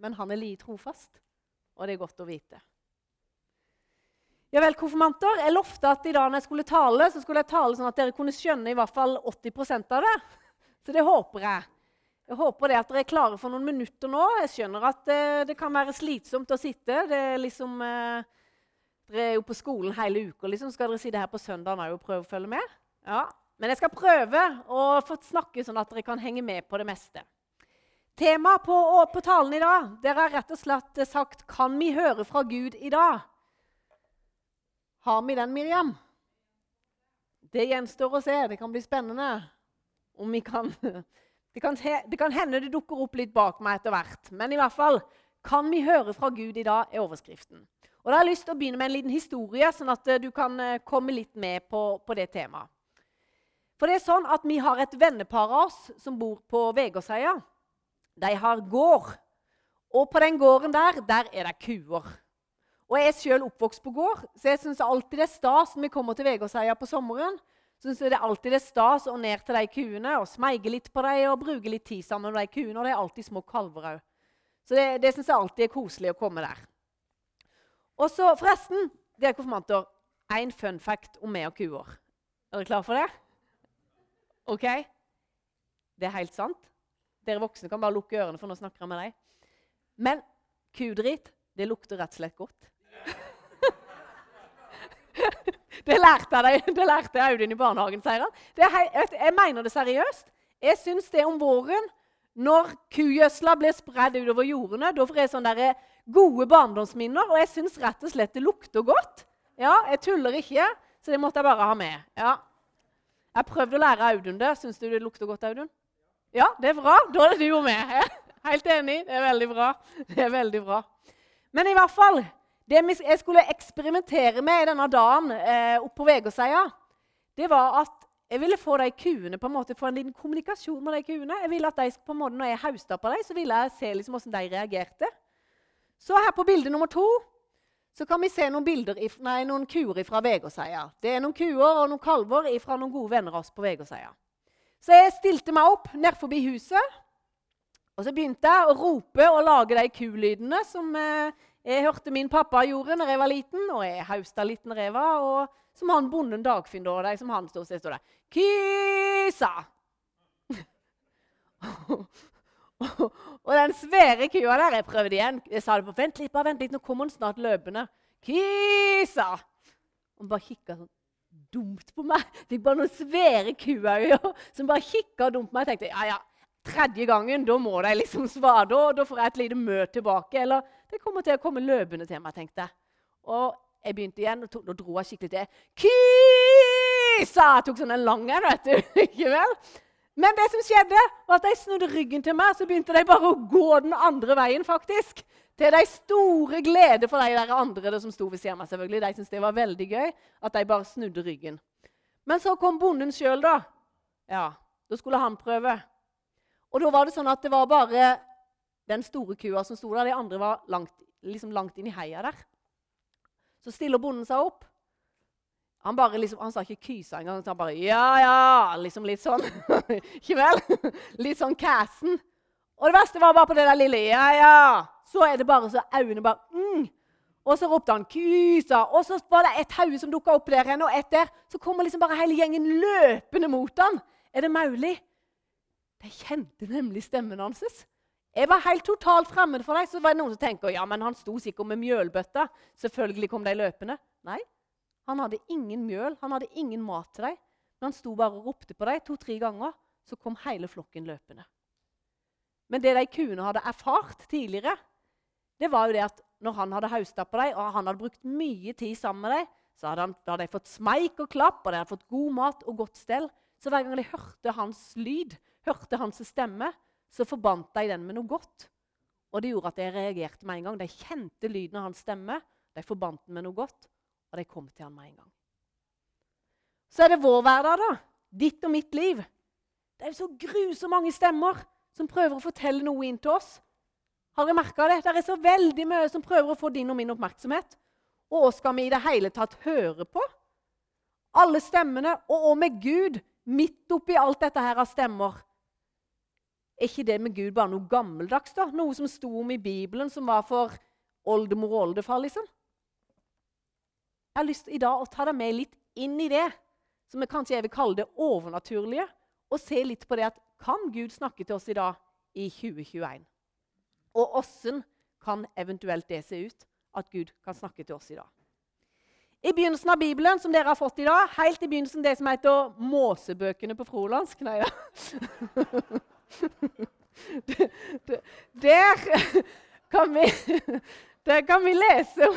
men han er like trofast. Og det er godt å vite. Ja vel, konfirmanter. Jeg lovte at i dag når jeg skulle tale, så skulle jeg tale sånn at dere kunne skjønne i hvert fall 80% av det. Så det håper jeg. Jeg håper det at dere er klare for noen minutter nå. Jeg skjønner at det, eh, det kan være slitsomt å sitte. Det er liksom, eh, dere er jo på skolen hele uka. Liksom. Skal dere sitte her på søndag og prøve å følge med? Ja. Men jeg skal prøve å snakke sånn at dere kan henge med på det meste. Temaet på, på talen i dag dere har rett og slett sagt 'Kan vi høre fra Gud i dag?' Har vi den, Miriam? Det gjenstår å se. Det kan bli spennende om vi kan det kan, det kan hende det dukker opp litt bak meg etter hvert. Men i hvert fall kan vi høre fra Gud i dag, er overskriften. Og da har jeg lyst til å begynne med en liten historie, sånn at eh, du kan eh, komme litt med på, på det temaet. For det er sånn at Vi har et vennepar av oss som bor på Vegårseia. De har gård. Og på den gården der, der er det kuer. Og Jeg er selv oppvokst på gård, så jeg syns alltid det er stas når vi kommer til Vegårseia på sommeren. Synes jeg det er alltid det stas å ned til de kuene og smeige litt på dem og bruke litt tid sammen med de kuene. Og det er alltid små kalver òg. Så det, det syns jeg alltid er koselig å komme der. Og så forresten, dere konfirmanter, én fun fact om meg og kuer. Er dere klare for det? OK? Det er helt sant. Dere voksne kan bare lukke ørene, for nå snakker jeg med deg. Men kudrit, det lukter rett og slett godt. det lærte jeg, det lærte Audun i barnehagen, sier han. Jeg, mener det seriøst. Jeg syns det om våren, når kugjødsla blir spredd utover jordene, da får jeg sånne gode barndomsminner. Og jeg syns rett og slett det lukter godt. Ja, Jeg tuller ikke, så det måtte jeg bare ha med. Ja. Jeg prøvde å lære Audun det. Syns du det lukter godt, Audun? Ja, det er bra. Da er det du og meg. Helt enig. Det er veldig bra. Det er veldig bra. Men i hvert fall det jeg skulle eksperimentere med i denne dagen eh, på Vegårseia, det var at jeg ville få de kuene på en måte, få en liten kommunikasjon med de kuene. Jeg ville at de, på en måte, Når jeg hausta på dem, så ville jeg se liksom hvordan de reagerte. Så her på bilde nummer to så kan vi se noen, bilder, nei, noen kuer fra Vegårseia. Det er noen kuer og noen kalver fra noen gode venner av oss på Vegårseia. Så jeg stilte meg opp ned forbi huset, og så begynte jeg å rope og lage de kulydene som eh, jeg hørte min pappa gjorde når jeg var liten, og jeg hausta litt når jeg var. Og som han bonden Dagfinn da, de, som han stod, stod der. Kysa! og den svære kua der Jeg prøvde igjen. Jeg sa det på vent litt, bare vent litt, nå kommer hun snart løpende. Kysa! Og bare kikka sånn dumt på meg. Fikk bare noen svære kuøyne som bare kikka dumt på meg. Jeg tenkte ja, ja, tredje gangen, da må de liksom svare. Da, da får jeg et lite møte tilbake. Eller det kommer til å komme løpende til meg, tenkte jeg. Og jeg begynte igjen, og da dro jeg skikkelig til. Kysa! Jeg tok sånn en lang en, vet du. Ikke vel? Men det som skjedde, var at de snudde ryggen til meg, så begynte de bare å gå den andre veien, faktisk. Til de store glede for de der andre som sto ved siden av meg. selvfølgelig. De syntes det var veldig gøy at de bare snudde ryggen. Men så kom bonden sjøl, da. Ja, Da skulle han prøve. Og da var det sånn at det var bare den store kua som sto der. De andre var langt, liksom langt inn i heia der. Så stiller bonden seg opp. Han, liksom, han sa ikke 'kysa' engang. Han bare 'ja, ja'. Liksom litt sånn. ikke vel? Litt sånn cassen. Og det verste var bare på det der lille 'ja, ja'. Så er det bare så øynene bare mm. Og så ropte han 'kysa'. Og så var det et hode som dukka opp der igjen, og ett der. Så kommer liksom bare hele gjengen løpende mot han. Er det mulig? De kjente nemlig stemmen hans. Jeg var helt totalt fremmed for deg. Så var det noen som tenker ja, men han sto sikkert med mjølbøtta. Selvfølgelig kom de løpende. Nei, han hadde ingen mjøl, han hadde ingen mat til dem. Men han sto bare og ropte på dem to-tre ganger. Så kom hele flokken løpende. Men det de kuene hadde erfart tidligere, det var jo det at når han hadde hausta på dem, og han hadde brukt mye tid sammen med dem, så hadde, han, hadde de fått smeik og klapp, og de hadde fått god mat og godt stell. Så hver gang de hørte hans lyd, hørte hans stemme, så forbandt de den med noe godt. Og det gjorde at de reagerte med en gang. De kjente lyden av hans stemme, de forbandt den med noe godt, og de kom til han med en gang. Så er det vår hverdag, da. Ditt og mitt liv. Det er jo så grusomt mange stemmer som prøver å fortelle noe inn til oss. Har dere merka det? Det er så veldig mye som prøver å få din og min oppmerksomhet. Og hva skal vi i det hele tatt høre på? Alle stemmene, og med Gud midt oppi alt dette her av stemmer. Er ikke det med Gud bare noe gammeldags? da? Noe som sto om i Bibelen, som var for oldemor og oldefar? liksom? Jeg har lyst i dag å ta deg med litt inn i det, som jeg kanskje jeg vil kalle det overnaturlige, og se litt på det at kan Gud snakke til oss i dag i 2021? Og åssen kan eventuelt det se ut at Gud kan snakke til oss i dag? I begynnelsen av Bibelen, som dere har fått i dag, helt i begynnelsen det som heter Måsebøkene på frolandsk Nei, ja. Der kan vi, der kan vi lese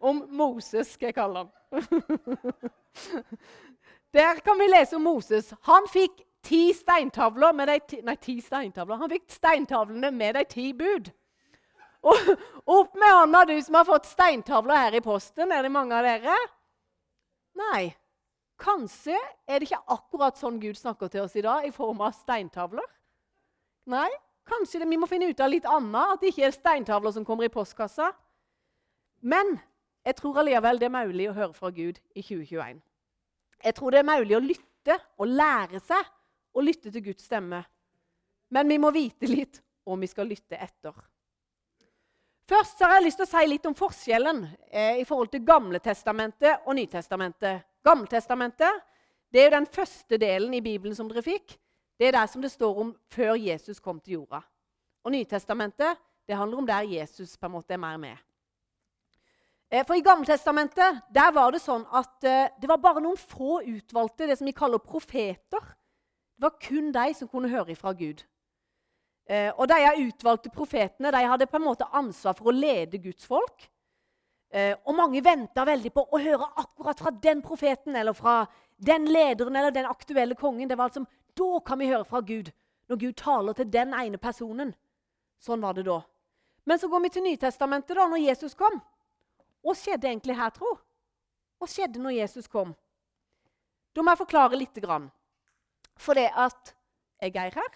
om Moses, skal jeg kalle ham. Der kan vi lese om Moses. Han fikk ti steintavler med de ti, nei, ti steintavler. Han fikk steintavlene med de ti bud. Og opp med hånda, du som har fått steintavler her i posten. Er det mange av dere? Nei. Kanskje er det ikke akkurat sånn Gud snakker til oss i dag, i form av steintavler? Nei, kanskje det, vi må finne ut av litt annet, at det ikke er steintavler som kommer i postkassa. Men jeg tror allikevel det er mulig å høre fra Gud i 2021. Jeg tror det er mulig å lytte og lære seg å lytte til Guds stemme. Men vi må vite litt om vi skal lytte etter. Først har jeg lyst til å si litt om forskjellen eh, i forhold til Gamletestamentet og Nytestamentet. Gamletestamentet det er jo den første delen i Bibelen som dere fikk. Det er der som det står om før Jesus kom til jorda. Og Nytestamentet det handler om der Jesus på en måte er mer med. Eh, for I Gammeltestamentet der var det sånn at eh, det var bare noen få utvalgte, det som vi kaller profeter. Det var kun de som kunne høre ifra Gud. Eh, og De utvalgte profetene de hadde på en måte ansvar for å lede Guds folk. Og mange venta veldig på å høre akkurat fra den profeten eller fra den lederen eller den aktuelle kongen. Det var altså, Da kan vi høre fra Gud, når Gud taler til den ene personen. Sånn var det da. Men så går vi til Nytestamentet, da, når Jesus kom. Hva skjedde egentlig her, tro? Hva skjedde når Jesus kom? Da må jeg forklare litt. For det at Er Geir her?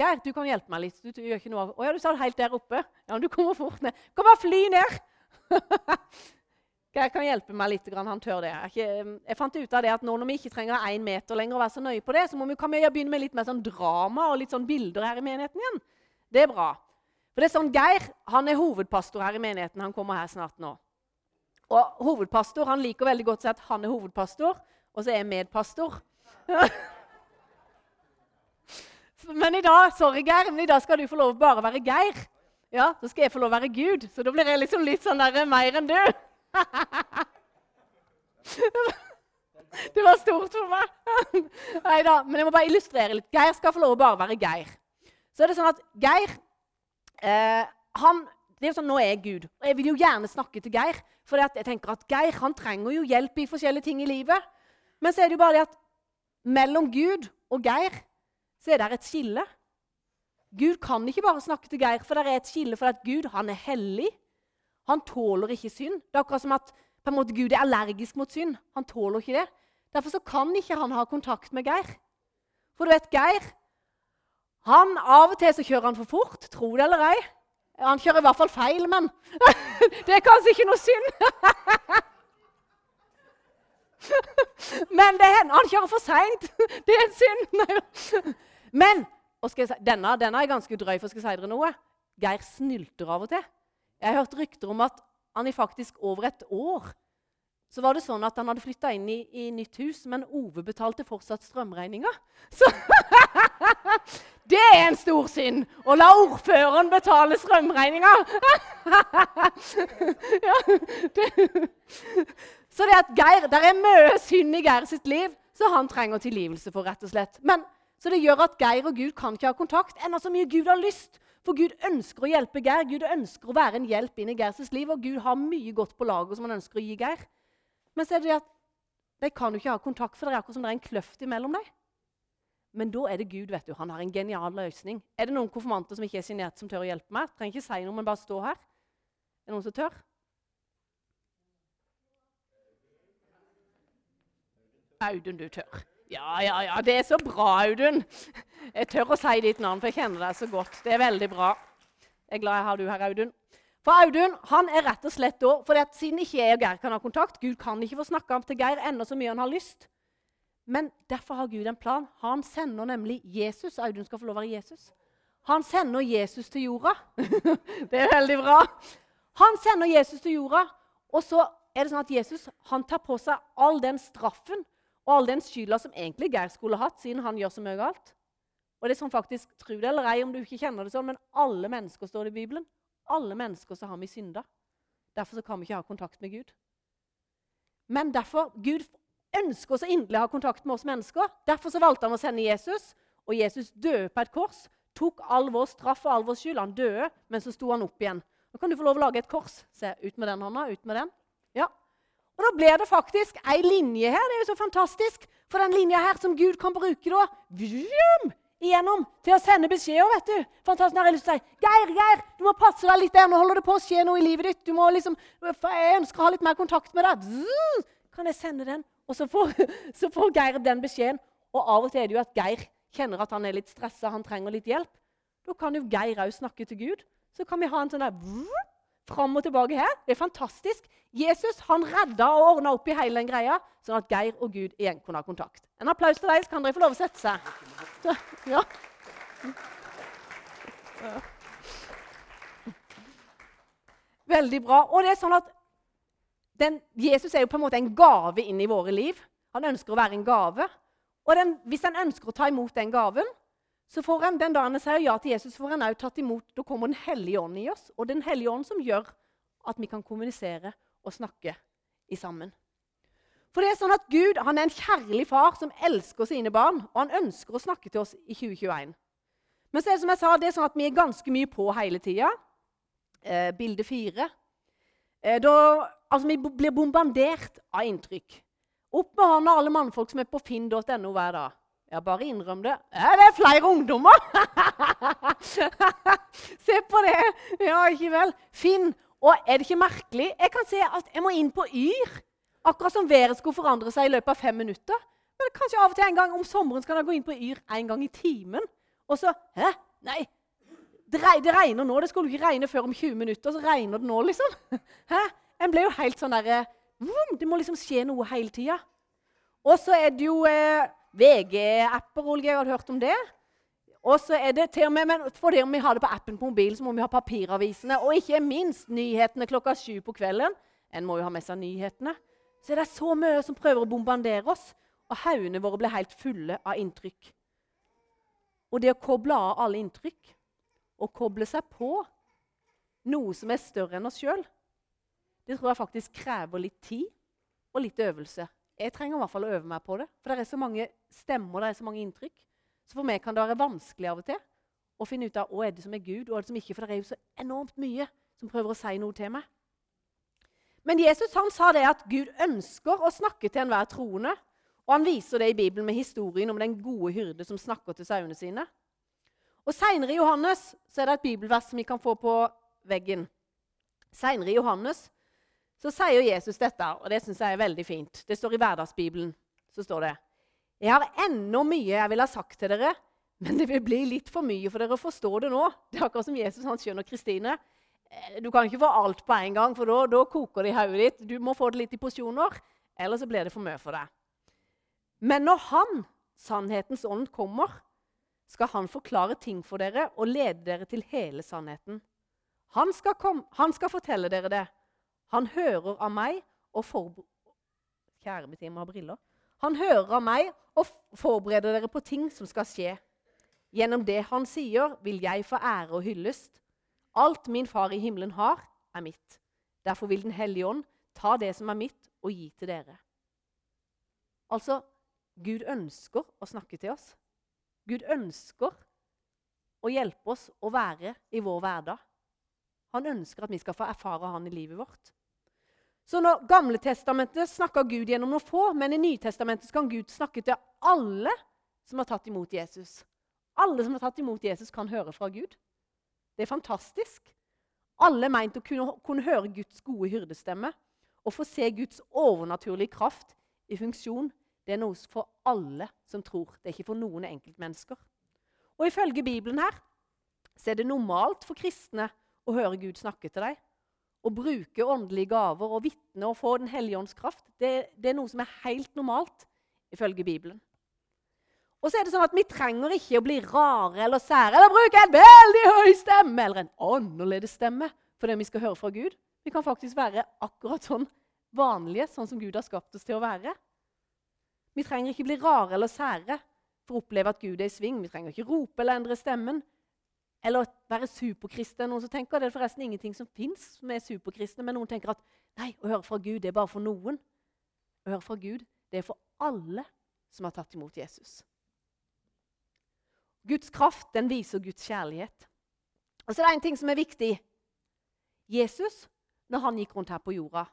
Geir, du kan hjelpe meg litt. Du, du gjør ikke noe av Å ja, du sa det helt der oppe. Ja, du kommer fort ned. Kom og fly ned! Geir kan hjelpe meg litt. Han tør det. Jeg, jeg, fant ut av det at nå når vi ikke trenger én meter lenger å være så nøye på det, så må vi, kan vi begynne med litt mer sånn drama og litt sånn bilder her i menigheten igjen. Det er bra. For det er sånn, Geir han er hovedpastor her i menigheten. Han kommer her snart nå. Og hovedpastor han liker veldig godt å si at han er hovedpastor, og så er jeg medpastor. Men i dag sorry Geir, men i dag skal du få lov å bare være Geir. Ja, Så skal jeg få lov å være Gud. Så da blir jeg liksom litt sånn der, mer enn du. Det var stort for meg. Nei da, men jeg må bare illustrere litt. Geir skal få lov å bare være Geir. Så er det sånn at Geir eh, han, det er jo sånn, Nå er jeg Gud, og jeg vil jo gjerne snakke til Geir. For jeg tenker at Geir han trenger jo hjelp i forskjellige ting i livet. Men så er det jo bare det at mellom Gud og Geir så er det et skille. Gud kan ikke bare snakke til Geir, for det er et skille for at Gud han er hellig. Han tåler ikke synd. Det er akkurat som at måte, Gud er allergisk mot synd. Han tåler ikke det. Derfor kan ikke han ha kontakt med Geir. For du vet, Geir han, Av og til så kjører han for fort, tro det eller ei. Han kjører i hvert fall feil, men det er kanskje ikke noe synd. men det hender han kjører for seint. Det er en synd. Men si, denne, denne, er ganske drøy, for skal jeg si dere noe. Geir snylter av og til. Jeg hørte rykter om at han i faktisk over et år så var det sånn at han hadde flytta inn i, i, nytt hus, men Ove betalte fortsatt strømregninga. Så Det er en stor synd! Å la ordføreren betale strømregninga! ja, så det at Geir, der er mye synd i Geir sitt liv, så han trenger tilgivelse for. rett og slett. Men så det gjør at Geir og Gud kan ikke ha kontakt, enda så mye Gud har lyst. For Gud ønsker å hjelpe Geir. Gud ønsker å være en hjelp inn i Geirs liv. Og Gud har mye godt på lager som han ønsker å gi Geir. Men så er det at de kan jo ikke ha kontakt, for det er akkurat som det er en kløft imellom dem. Men da er det Gud. vet du. Han har en genial løsning. Er det noen konfirmanter som ikke er sjenerte, som tør å hjelpe meg? Trenger ikke si noe, men bare stå her. Er det noen som tør? Audun, du tør. Ja, ja, ja. Det er så bra, Audun. Jeg tør å si ditt navn, for jeg kjenner deg så godt. Det er veldig bra. Jeg er glad jeg har du her, Audun. For Audun han er rett og slett da, for Siden ikke jeg og Geir kan ha kontakt Gud kan ikke få snakka til Geir ennå så mye han har lyst. Men derfor har Gud en plan. Han sender nemlig Jesus. Audun skal få lov å være Jesus. Han sender Jesus til jorda. det er veldig bra. Han sender Jesus til jorda, og så er det sånn at Jesus han tar på seg all den straffen og all den skylda som egentlig Geir skulle hatt, siden han gjør så mye galt. Og det sånn faktisk, Tro det eller ei om du ikke kjenner det sånn, men alle mennesker står det i Bibelen. Alle mennesker så har vi synda. Derfor kan vi ikke ha kontakt med Gud. Men derfor, Gud ønsker så inderlig å ha kontakt med oss mennesker. Derfor så valgte han å sende Jesus, og Jesus døde på et kors. Tok all vår straff og all vår skyld. Han døde, men så sto han opp igjen. Nå kan du få lov å lage et kors. Se, ut med den hånda. Ut med den. Ja. Og da ble det faktisk ei linje her. Det er jo så fantastisk. For den linja her som Gud kan bruke da vroom, igjennom til å sende beskjeder. vet du. Fantastisk. Jeg har lyst til å si Geir, Geir, du må passe deg litt der. Nå holder det på å skje noe i livet ditt. Du må liksom, Jeg ønsker å ha litt mer kontakt med deg. Zzz, kan jeg sende den? Og så får, så får Geir den beskjeden. Og av og til er det jo at Geir kjenner at han er litt stressa, han trenger litt hjelp. Da kan jo Geir òg snakke til Gud. Så kan vi ha en sånn der fram og tilbake her. Det er fantastisk. Jesus han redda og ordna opp i hele den greia, sånn at Geir og Gud igjen kunne ha kontakt. En applaus til deg, så kan dere få lov å sette seg. Ja. Veldig bra. Og det er sånn at den, Jesus er jo på en måte en gave inn i våre liv. Han ønsker å være en gave. Og den, hvis en ønsker å ta imot den gaven, så får en, den dagen han sier ja til Jesus, får en også tatt imot, da kommer Den hellige ånd i oss. Og Den hellige ånd som gjør at vi kan kommunisere og snakke i sammen. For det er sånn at Gud han er en kjærlig far som elsker sine barn, og han ønsker å snakke til oss i 2021. Men så er det som jeg sa, det er sånn at vi er ganske mye på hele tida. Eh, bilde fire. Eh, da, altså, vi blir bombardert av inntrykk. Opp med hånda alle mannfolk som er på finn.no hver dag. Ja, bare innrøm det. Ja, det er flere ungdommer! se på det! Ja, ikke vel? Finn. Og er det ikke merkelig? Jeg kan se at jeg må inn på Yr. Akkurat som været skulle forandre seg i løpet av fem minutter. Men kanskje av og til en gang om sommeren skal jeg gå inn på Yr en gang i timen. Og så Hæ? Nei. Det, regner nå. Det skulle ikke regne før om 20 minutter. Så regner det nå, liksom. Hæ? En ble jo helt sånn derre Det må liksom skje noe hele tida. Og så er det jo eh, VG-apper, Olge. Har du hørt om det? Og så er det til og med, men Fordi vi har det på appen på mobilen, så må vi ha papiravisene. Og ikke minst nyhetene klokka sju på kvelden. En må jo ha med seg nyhetene. Så er det så mye som prøver å bombardere oss. Og haugene våre blir helt fulle av inntrykk. Og det å koble av alle inntrykk og koble seg på noe som er større enn oss sjøl, det tror jeg faktisk krever litt tid og litt øvelse. Jeg trenger i hvert fall å øve meg på det. For det er så mange stemmer, det er så mange inntrykk. Så for meg kan det være vanskelig av og til å finne ut av hva er det som er Gud, og hva er det som ikke. For det er jo så enormt mye som prøver å si noe til meg. Men Jesus han sa det at Gud ønsker å snakke til enhver troende. Og han viser det i Bibelen med historien om den gode hyrde som snakker til sauene sine. Og Seinere i Johannes så er det et bibelvers som vi kan få på veggen. Senere i Johannes så sier Jesus dette, og det syns jeg er veldig fint. Det står i Hverdagsbibelen. så står det, Jeg har ennå mye jeg vil ha sagt til dere, men det vil bli litt for mye for dere å forstå det nå. Det er akkurat som Jesus han skjønner Kristine. Eh, du kan ikke få alt på en gang, for da, da koker det i hodet ditt. Du må få det litt i porsjoner, ellers så blir det for mye for deg. Men når Han, sannhetens ånd, kommer, skal han forklare ting for dere og lede dere til hele sannheten. Han skal, kom, han skal fortelle dere det han hører av meg og forbereder Kjære mitt, jeg må ha briller. Han hører av meg og forbereder dere på ting som skal skje. Gjennom det han sier, vil jeg få ære og hyllest. Alt min far i himmelen har, er mitt. Derfor vil Den hellige ånd ta det som er mitt, og gi til dere. Altså, Gud ønsker å snakke til oss. Gud ønsker å hjelpe oss å være i vår hverdag. Han ønsker at vi skal få erfare han i livet vårt. Så når Gamle testamentet snakker Gud gjennom noen få, men i Nytestamentet kan Gud snakke til alle som har tatt imot Jesus. Alle som har tatt imot Jesus, kan høre fra Gud. Det er fantastisk. Alle er meint å kunne, kunne høre Guds gode hyrdestemme og få se Guds overnaturlige kraft i funksjon. Det er noe for alle som tror. Det er ikke for noen enkeltmennesker. Og Ifølge Bibelen her så er det normalt for kristne å høre Gud snakke til deg å bruke åndelige gaver og vitne og få Den hellige ånds kraft, det, det, er noe som er helt normalt ifølge Bibelen. Og så er det sånn at Vi trenger ikke å bli rare eller sære eller bruke en veldig høy stemme eller en annerledes stemme for det vi skal høre fra Gud. Vi kan faktisk være akkurat sånn vanlige, sånn som Gud har skapt oss til å være. Vi trenger ikke bli rare eller sære for å oppleve at Gud er i sving. Vi trenger ikke rope eller endre stemmen eller være superkristen. Noen som tenker Det er forresten ingenting som fins er superkristne, men noen tenker at nei, å høre fra Gud det er bare for noen. Å høre fra Gud det er for alle som har tatt imot Jesus. Guds kraft den viser Guds kjærlighet. Og så er det en ting som er viktig. Jesus, når han gikk rundt her på jorda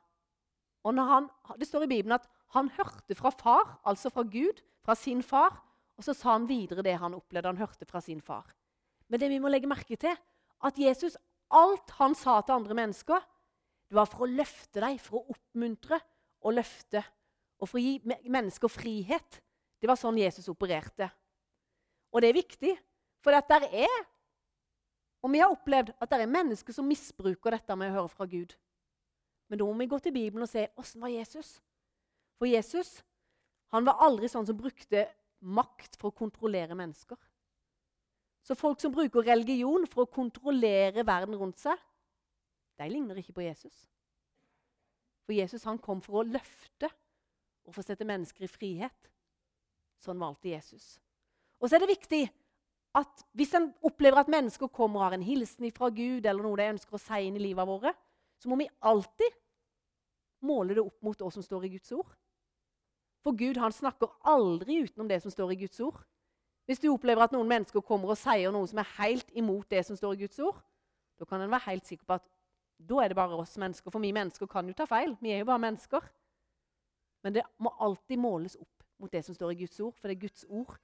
og han, Det står i Bibelen at han hørte fra far, altså fra Gud, fra sin far. Og så sa han videre det han opplevde han hørte fra sin far. Men det vi må legge merke til, at Jesus, alt han sa til andre mennesker, det var for å løfte dem, for å oppmuntre og løfte. Og for å gi mennesker frihet. Det var sånn Jesus opererte. Og det er viktig, for at der er Og vi har opplevd at det er mennesker som misbruker dette med å høre fra Gud. Men da må vi gå til Bibelen og se åssen var Jesus. For Jesus han var aldri sånn som brukte makt for å kontrollere mennesker. Så folk som bruker religion for å kontrollere verden rundt seg, de ligner ikke på Jesus. For Jesus han kom for å løfte og for å sette mennesker i frihet. Sånn valgte Jesus. Og så er det viktig at hvis en opplever at mennesker kommer og har en hilsen fra Gud, eller noe de ønsker å si inn i livet våre, så må vi alltid måle det opp mot det som står i Guds ord. For Gud han snakker aldri utenom det som står i Guds ord. Hvis du opplever at noen mennesker kommer og sier noe som er helt imot det som står i Guds ord, da kan en være helt sikker på at da er det bare oss mennesker. For vi mennesker kan jo ta feil. Vi er jo bare mennesker. Men det må alltid måles opp mot det som står i Guds ord. For det er Guds ord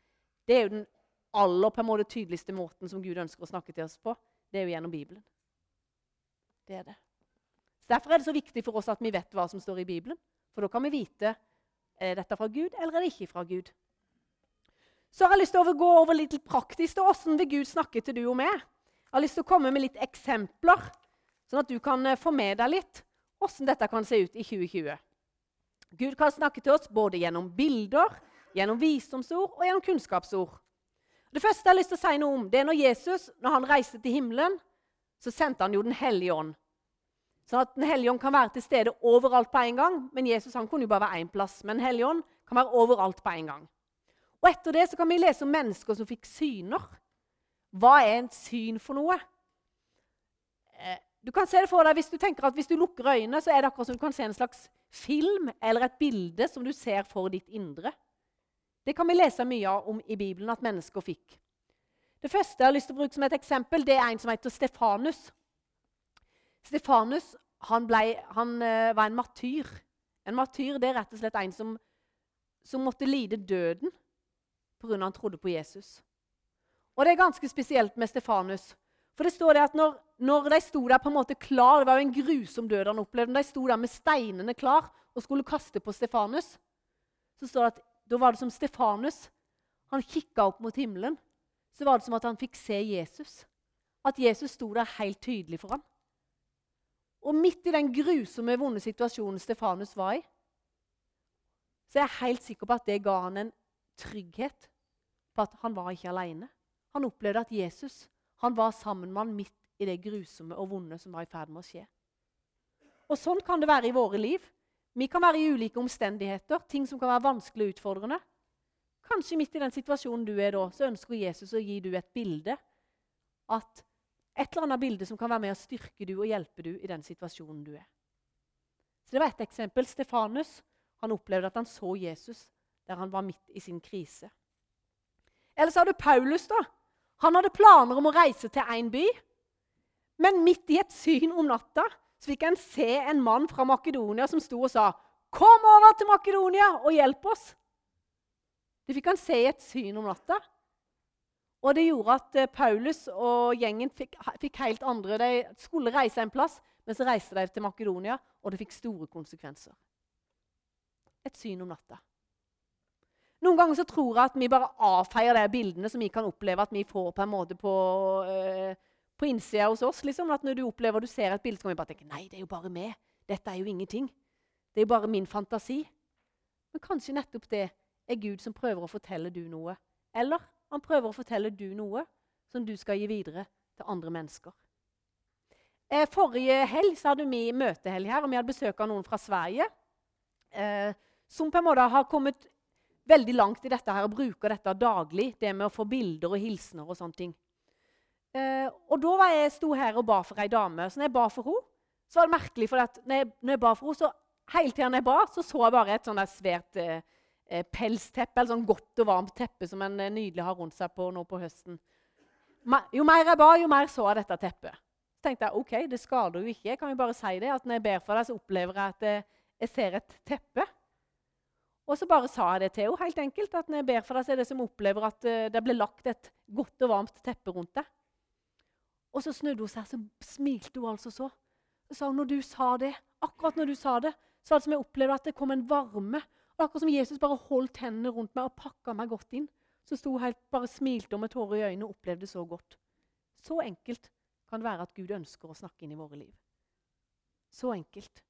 det er jo den aller på en måte tydeligste måten som Gud ønsker å snakke til oss på. Det er jo gjennom Bibelen. Det er det. Så Derfor er det så viktig for oss at vi vet hva som står i Bibelen. For da kan vi vite er dette fra Gud eller er det ikke fra Gud. Så har jeg lyst til å gå over litt praktisk. Hvordan vil Gud snakke til du og meg? Jeg har lyst til å komme med litt eksempler, sånn at du kan eh, få med deg litt hvordan dette kan se ut i 2020. Gud kan snakke til oss både gjennom bilder, Gjennom visdomsord og gjennom kunnskapsord. Det første jeg har lyst til å si noe om, det er når Jesus når han reiste til himmelen, så sendte han jo Den hellige ånd. Sånn at Den hellige ånd kan være til stede overalt på en gang. Men Jesus han kunne jo bare være én plass. Men Den hellige ånd kan være overalt på en gang. Og Etter det så kan vi lese om mennesker som fikk syner. Hva er en syn for noe? Eh, du kan se det for deg, Hvis du tenker at hvis du lukker øynene, så er det akkurat som du kan se en slags film eller et bilde som du ser for ditt indre. Det kan vi lese mye om i Bibelen at mennesker fikk. Det første jeg har lyst til å bruke som et eksempel, det er en som heter Stefanus. Stefanus han, ble, han uh, var en martyr. En martyr det er rett og slett en som, som måtte lide døden pga. han trodde på Jesus. Og det er ganske spesielt med Stefanus. For det står det at når, når, de sto der på en måte klar Det var jo en grusom død han opplevde. De sto der med steinene klar og skulle kaste på Stefanus, så står det at da var det som Stefanus. Han kikka opp mot himmelen. Så var det som at han fikk se Jesus. At Jesus sto der helt tydelig for ham. Og midt i den grusomme, vonde situasjonen Stefanus var i, så er jeg helt sikker på at det ga han en trygghet på at han var ikke alene. Han opplevde at Jesus han var sammen med han midt i det grusomme og vonde som var i ferd med å skje. Og Sånn kan det være i våre liv. Vi kan være i ulike omstendigheter, ting som kan være vanskelig og utfordrende. Kanskje midt i den situasjonen du er da, så ønsker Jesus å gi du et bilde. At et eller annet bilde som kan være med å styrke du og hjelpe du i den situasjonen du er. Så Det var ett eksempel. Stefanus han opplevde at han så Jesus der han var midt i sin krise. Eller så har du Paulus. da. Han hadde planer om å reise til én by. Men midt i et syn om natta så fikk han se en mann fra Makedonia som sto og sa, 'Kom over til Makedonia og hjelp oss.' Det fikk han se i et syn om natta. Og det gjorde at eh, Paulus og gjengen fikk, fikk, helt andre De skulle reise en plass, men så reiste de til Makedonia, og det fikk store konsekvenser. Et syn om natta. Noen ganger så tror jeg at vi bare avfeier de bildene som vi kan oppleve at vi får på en måte på øh, på innsida hos oss. Liksom, at Når du opplever du ser et bilde, så kan vi bare tenke nei, det er jo bare meg. Dette er jo ingenting. Det er jo bare min fantasi. Men kanskje nettopp det er Gud som prøver å fortelle du noe. Eller han prøver å fortelle du noe som du skal gi videre til andre mennesker. Eh, forrige helg så hadde vi møtehelg her, og vi hadde besøk av noen fra Sverige. Eh, som på en måte har kommet veldig langt i dette her og bruker dette daglig. Det med å få bilder og hilsener og sånne ting. Eh, og da var jeg sto her og ba for ei dame. Så når jeg ba for henne, så var det merkelig, for at når jeg, når jeg ba for henne, så hele tida jeg ba, så så jeg bare et sånn svært eh, eh, pelsteppe, eller sånn godt og varmt teppe som en eh, nydelig har rundt seg på nå på høsten. Jo mer jeg ba, jo mer så jeg dette teppet. Så tenkte jeg ok, det skader jo ikke. Jeg kan jo bare si det, at Når jeg ber for deg, så opplever jeg at jeg, jeg ser et teppe. Og så bare sa jeg det til henne. helt enkelt, at Når jeg ber for deg, så er det som opplever at det ble lagt et godt og varmt teppe rundt deg. Og så snudde hun seg, så smilte hun altså så. Så sa hun når du sa det, akkurat når du sa det, så var det som jeg opplevde at det kom en varme. Og akkurat som Jesus bare holdt hendene rundt meg og pakka meg godt inn. Så sto hun helt bare smilte og med tårer i øynene og opplevde det så godt. Så enkelt kan det være at Gud ønsker å snakke inn i våre liv. Så enkelt.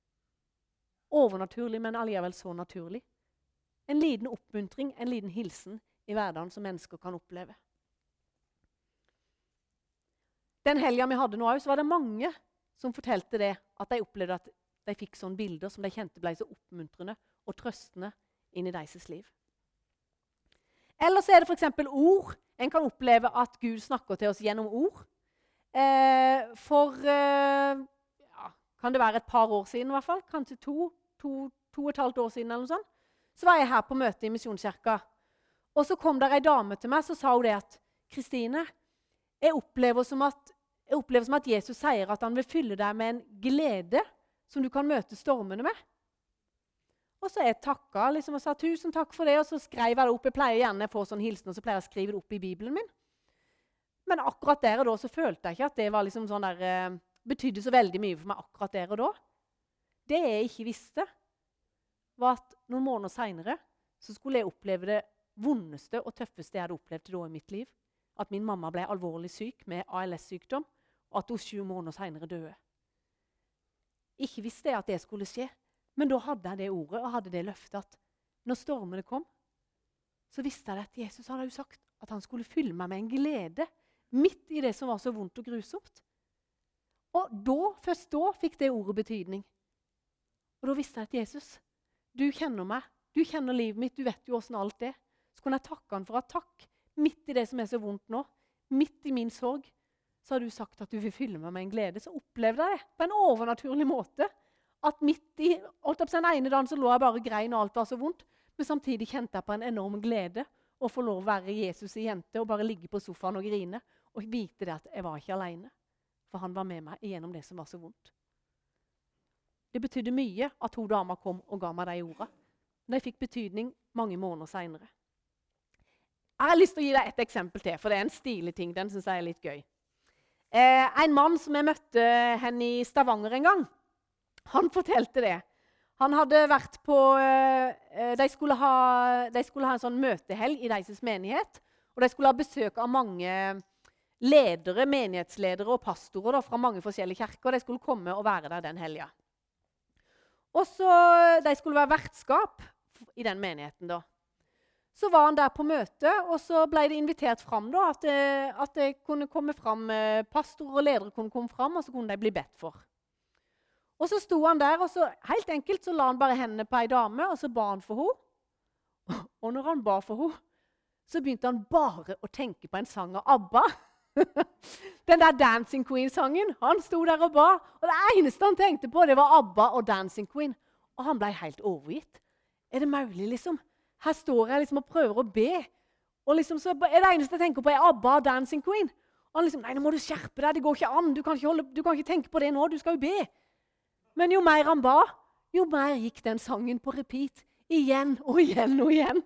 Overnaturlig, men allikevel så naturlig. En liten oppmuntring, en liten hilsen i hverdagen som mennesker kan oppleve. Den helga vi hadde nå òg, var det mange som fortalte det, at de opplevde at de fikk sånne bilder som de kjente ble så oppmuntrende og trøstende inn i deres liv. Eller så er det f.eks. ord. En kan oppleve at Gud snakker til oss gjennom ord. Eh, for eh, ja, kan det være et par år siden, i hvert fall, kanskje to, to, to og et halvt år siden, eller noe sånt, så var jeg her på møte i Misjonskirka. Og så kom der ei dame til meg så sa hun det at Kristine, jeg opplever, at, jeg opplever som at Jesus sier at han vil fylle deg med en glede som du kan møte stormene med. Og så jeg takka liksom, og sa tusen takk for det, og så skrev jeg det opp. Jeg pleier gjerne å få sånn hilsen, og så pleier jeg å skrive det opp i Bibelen min. Men akkurat der og da så følte jeg ikke at det var liksom sånn der, eh, betydde så veldig mye for meg akkurat der og da. Det jeg ikke visste, var at noen måneder seinere skulle jeg oppleve det vondeste og tøffeste jeg hadde opplevd da i mitt liv. At min mamma ble alvorlig syk med ALS-sykdom, og at hun sju måneder seinere døde. Ikke visste jeg at det skulle skje, men da hadde jeg det ordet og hadde det løftet at når stormene kom, så visste jeg at Jesus hadde jo sagt at han skulle fylle meg med en glede midt i det som var så vondt og grusomt. Og da, først da fikk det ordet betydning. Og da visste jeg at Jesus, du kjenner meg, du kjenner livet mitt, du vet jo åssen alt er. Så kunne jeg takke han for at takk, midt i det som er så vondt nå, midt i min sorg, så har du sagt at du vil fylle meg med en glede. Så opplevde jeg det på en overnaturlig måte. At midt i den ene dagen så lå jeg bare grein, og alt var så vondt. Men samtidig kjente jeg på en enorm glede å få lov å være Jesus i jente og bare ligge på sofaen og grine. Og vite det at jeg var ikke alene. For han var med meg gjennom det som var så vondt. Det betydde mye at hun dama kom og ga meg de orda. De fikk betydning mange måneder seinere. Jeg har lyst til å gi deg et eksempel til, for det er en stilig ting. Den synes jeg er litt gøy. Eh, en mann som jeg møtte henne i Stavanger en gang, han fortalte det. Han hadde vært på eh, de, skulle ha, de, skulle ha, en sånn møtehelg i deres menighet. Og de skulle ha besøk av mange ledere, menighetsledere og pastorer da, fra mange forskjellige kirker. De skulle komme og være der den helga. Og så, De skulle være vertskap i den menigheten. da. Så var han der på møte, og så ble det invitert fram da, at, eh, at det kunne komme fram, eh, pastorer og ledere kunne komme fram, og så kunne de bli bedt for. Og så sto han der, og så helt enkelt så la han bare hendene på ei dame, og så ba han for henne. Og når han ba for henne, så begynte han bare å tenke på en sang av ABBA. Den der Dancing Queen-sangen. Han sto der og ba, og det eneste han tenkte på, det var ABBA og Dancing Queen. Og han ble helt overgitt. Er det mulig, liksom? Her står jeg liksom og prøver å be. Og liksom så er Det eneste jeg tenker på, er ABBA og Dancing Queen. Og han liksom, nei, nå må du skjerpe deg. Det går ikke an. Du kan ikke, holde, du kan ikke tenke på det nå. Du skal jo be. Men jo mer han ba, jo mer gikk den sangen på repeat. Igjen og igjen og igjen.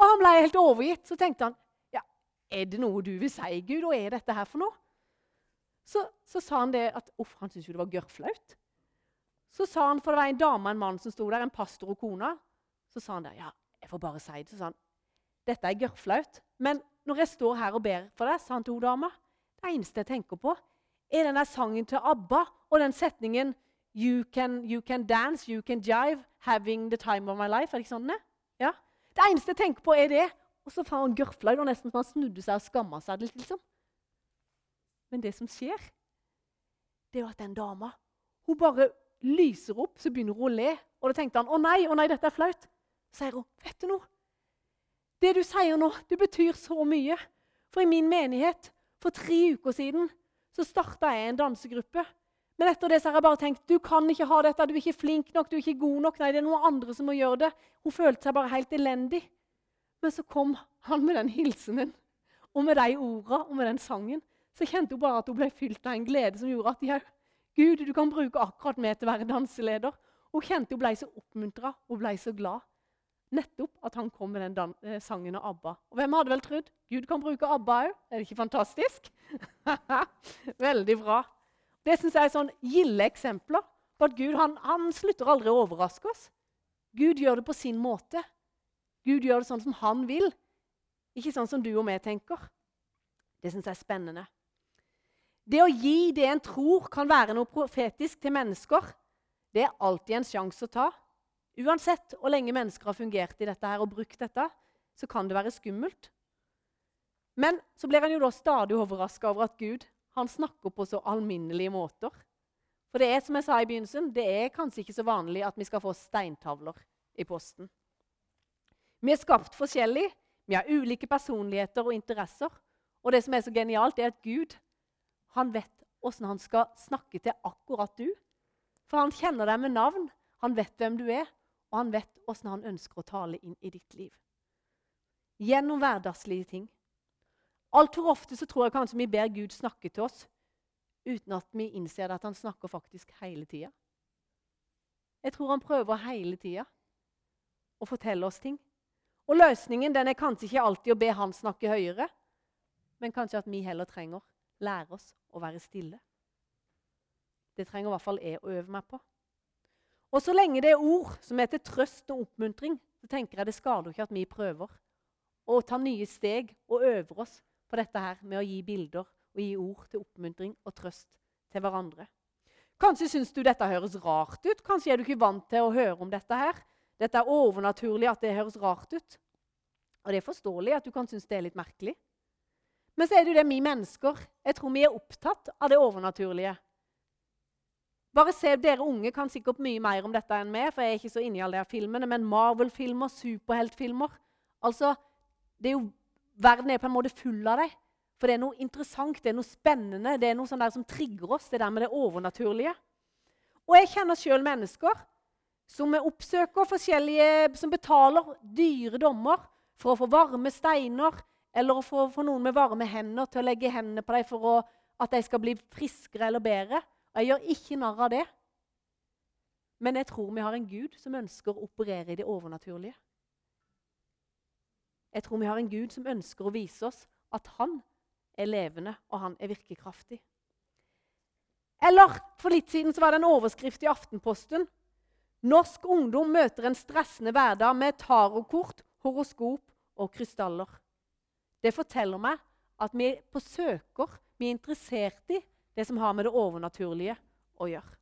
Og han ble helt overgitt. Så tenkte han er det noe du vil si, Gud? Hva er dette her for noe? Så, så sa han det at uff, han syntes jo det var gørrflaut. Så sa han, for det var en dame og en mann som sto der, en pastor og kona. Så sa han det. Ja, jeg får bare si det. Så sa han dette er gørrflaut. Men når jeg står her og ber for deg, sa han til hun dama, det eneste jeg tenker på, er den der sangen til ABBA og den setningen you can, you can dance, you can jive, having the time of my life. Er det ikke sånn det? Ja. Det eneste jeg tenker på, er det. Og så faen gørfla jeg nesten som han snudde seg og skamma seg litt. liksom. Men det som skjer, det er jo at den dama hun bare lyser opp, så begynner hun å le. Og da tenkte han å nei, å nei, dette er flaut. Så sier hun, vet du noe? Det du sier nå, det betyr så mye. For i min menighet for tre uker siden så starta jeg en dansegruppe. Men etter det så har jeg bare tenkt du kan ikke ha dette, du er ikke flink nok, du er ikke god nok. Nei, det er noen andre som må gjøre det. Hun følte seg bare helt elendig. Men så kom han med den hilsenen og med de orda og med den sangen. Så kjente hun bare at hun ble fylt av en glede som gjorde at ja, Gud, du kan bruke akkurat meg til å være danseleder. Hun kjente hun ble så oppmuntra og ble så glad. Nettopp at han kom med den eh, sangen av ABBA. Og hvem hadde vel trodd? Gud kan bruke ABBA òg. Er det ikke fantastisk? Veldig bra. Det syns jeg er sånn gilde eksempler på at Gud han, han slutter aldri å overraske oss. Gud gjør det på sin måte. Gud gjør det sånn som han vil, ikke sånn som du og vi tenker. Det syns jeg er spennende. Det å gi det en tror kan være noe profetisk til mennesker, det er alltid en sjanse å ta. Uansett hvor lenge mennesker har fungert i dette her og brukt dette, så kan det være skummelt. Men så blir han jo da stadig overraska over at Gud han snakker på så alminnelige måter. For det er som jeg sa i begynnelsen, det er kanskje ikke så vanlig at vi skal få steintavler i posten. Vi er skapt forskjellig, vi har ulike personligheter og interesser. Og det som er så genialt, er at Gud han vet åssen han skal snakke til akkurat du. For han kjenner deg med navn, han vet hvem du er, og han vet åssen han ønsker å tale inn i ditt liv. Gjennom hverdagslige ting. Altfor ofte så tror jeg kanskje vi ber Gud snakke til oss uten at vi innser at han snakker faktisk hele tida. Jeg tror han prøver hele tida å fortelle oss ting. Og løsningen den er kanskje ikke alltid å be han snakke høyere, men kanskje at vi heller trenger lære oss å være stille. Det trenger i hvert fall jeg å øve meg på. Og så lenge det er ord som er til trøst og oppmuntring, så tenker jeg det skader ikke at vi prøver å ta nye steg og øver oss på dette her med å gi bilder og gi ord til oppmuntring og trøst til hverandre. Kanskje syns du dette høres rart ut. Kanskje er du ikke vant til å høre om dette her. Dette er overnaturlig at det høres rart ut. Og det er forståelig at du kan synes det er litt merkelig. Men så er det jo det vi mennesker. Jeg tror vi er opptatt av det overnaturlige. Bare se, Dere unge kan sikkert mye mer om dette enn meg, for jeg er ikke så inne i alle de filmene, men Marvel-filmer, superheltfilmer altså, det er jo, Verden er på en måte full av dem. For det er noe interessant, det er noe spennende, det er noe sånn som trigger oss. det der med det overnaturlige. Og jeg kjenner sjøl mennesker som oppsøker forskjellige, som betaler dyre dommer for å få varme steiner, eller for å få noen med varme hender til å legge hendene på dem for å, at de skal bli friskere eller bedre. Og jeg gjør ikke narr av det. Men jeg tror vi har en Gud som ønsker å operere i det overnaturlige. Jeg tror vi har en Gud som ønsker å vise oss at han er levende, og han er virkekraftig. Eller for litt siden så var det en overskrift i Aftenposten. Norsk ungdom møter en stressende hverdag med tarotkort, horoskop og krystaller. Det forteller meg at vi er på søker, vi er interessert i det som har med det overnaturlige å gjøre.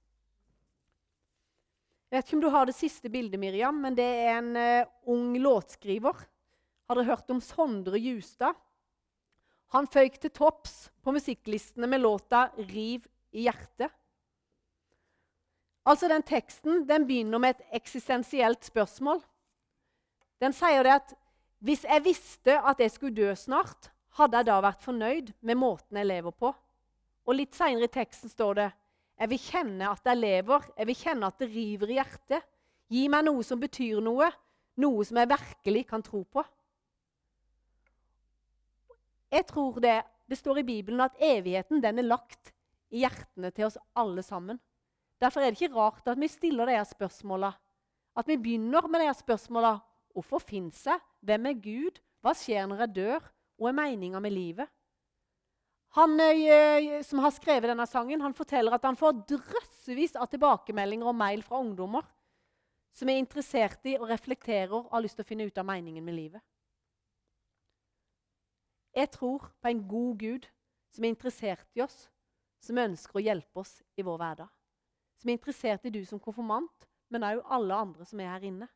Jeg vet ikke om du har det siste bildet, Miriam, men det er en uh, ung låtskriver. Har dere hørt om Sondre Justad? Han føyk til topps på musikklistene med låta 'Riv i hjertet'. Altså, Den teksten den begynner med et eksistensielt spørsmål. Den sier det at hvis jeg visste at jeg skulle dø snart, hadde jeg da vært fornøyd med måten jeg lever på? Og litt seinere i teksten står det Jeg vil kjenne at jeg lever, jeg vil kjenne at det river i hjertet. Gi meg noe som betyr noe, noe som jeg virkelig kan tro på. Jeg tror det, det står i Bibelen at evigheten den er lagt i hjertene til oss alle sammen. Derfor er det ikke rart at vi stiller disse spørsmåla. At vi begynner med disse spørsmåla. Hvorfor fins jeg? Hvem er Gud? Hva skjer når jeg dør? Hva er meninga med livet? Han eh, som har skrevet denne sangen, han forteller at han får drøssevis av tilbakemeldinger og mail fra ungdommer som er interessert i og reflekterer og har lyst til å finne ut av meningen med livet. Jeg tror på en god Gud som er interessert i oss, som ønsker å hjelpe oss i vår hverdag. Som er interessert i du som konfirmant, men òg alle andre som er her inne.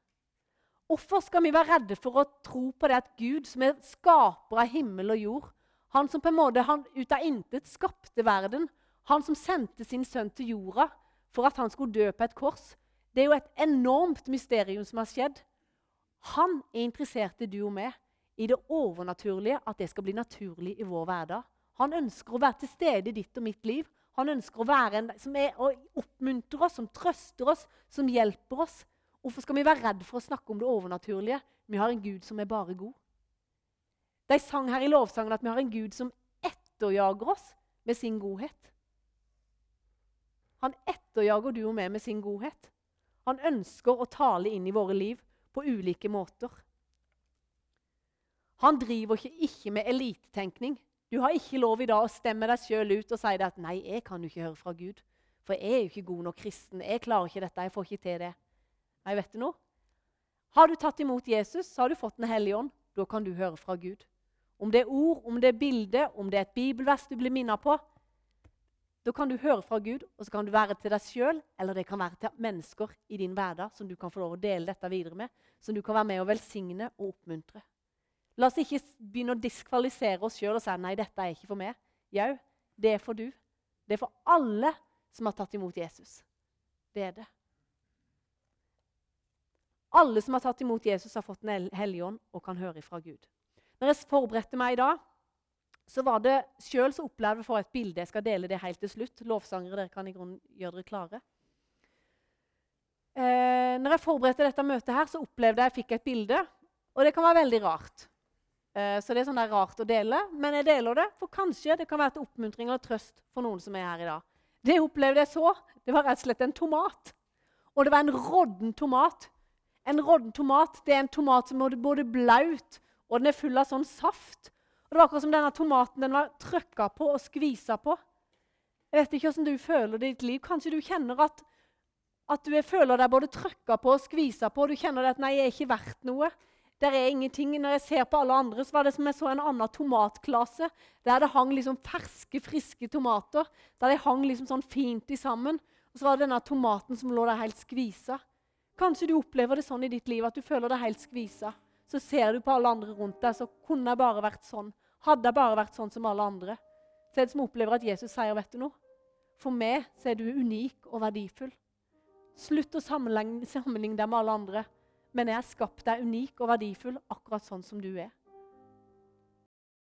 Hvorfor skal vi være redde for å tro på det at Gud, som er skaper av himmel og jord, han som på en måte ut av intet skapte verden, han som sendte sin sønn til jorda for at han skulle dø på et kors Det er jo et enormt mysterium som har skjedd. Han er interessert i du og meg, i det overnaturlige, at det skal bli naturlig i vår hverdag. Han ønsker å være til stede i ditt og mitt liv. Han ønsker å være en som er, oppmuntrer oss, som trøster oss, som hjelper oss. Hvorfor skal vi være redd for å snakke om det overnaturlige? Vi har en Gud som er bare god. De sang her i lovsangen at vi har en Gud som etterjager oss med sin godhet. Han etterjager du og meg med sin godhet. Han ønsker å tale inn i våre liv på ulike måter. Han driver ikke, ikke med elitetenkning. Du har ikke lov i dag å stemme deg sjøl ut og si at 'nei, jeg kan jo ikke høre fra Gud'. For jeg er jo ikke god nok kristen. Jeg klarer ikke dette. Jeg får ikke til det. Nei, vet du noe? Har du tatt imot Jesus, så har du fått Den hellige ånd. Da kan du høre fra Gud. Om det er ord, om det er bilde, om det er et bibelvers du blir minnet på. Da kan du høre fra Gud, og så kan du være til deg sjøl, eller det kan være til mennesker i din hverdag som du kan få lov å dele dette videre med, som du kan være med og velsigne og oppmuntre. La oss ikke begynne å diskvalifisere oss sjøl og si nei, dette er ikke for meg. Jau, det er for du. Det er for alle som har tatt imot Jesus. Det er det. Alle som har tatt imot Jesus, har fått Den hellige ånd og kan høre ifra Gud. Når jeg forberedte meg i dag, så var det sjøl som opplevde for et bilde. Jeg skal dele det helt til slutt. Lovsangere, dere kan i grunnen gjøre dere klare. Eh, når jeg forberedte dette møtet, her, så opplevde jeg at jeg fikk et bilde. Og det kan være veldig rart. Eh, så det er sånn det er rart å dele, men jeg deler det. For kanskje det kan være til oppmuntring og trøst for noen som er her i dag. Det jeg opplevde jeg så, det var rett og slett en tomat. Og det var en rådden tomat. En rådden tomat det er en tomat som er både blaut og den er full av sånn saft. Og Det var akkurat som denne tomaten den var trøkka på og skvisa på. Jeg vet ikke hvordan du føler det i ditt liv. Kanskje du kjenner at, at du føler deg både trøkka på og skvisa på. og Du kjenner at 'nei, jeg er ikke verdt noe'. Der er ingenting. Når jeg ser på alle andre, så var det som jeg så en annen tomatklase. Der det hang liksom ferske, friske tomater. Der de hang liksom sånn fint i sammen. Og så var det denne tomaten som lå der helt skvisa. Kanskje du opplever det sånn i ditt liv at du føler deg helt skvisa. Så ser du på alle andre rundt deg, så kunne jeg bare vært sånn. Hadde jeg bare vært sånn som alle andre. Så er det som opplever at Jesus sier, vet du noe? For meg så er du unik og verdifull. Slutt å sammenligne, deg med alle andre. Men jeg har skapt deg unik og verdifull akkurat sånn som du er.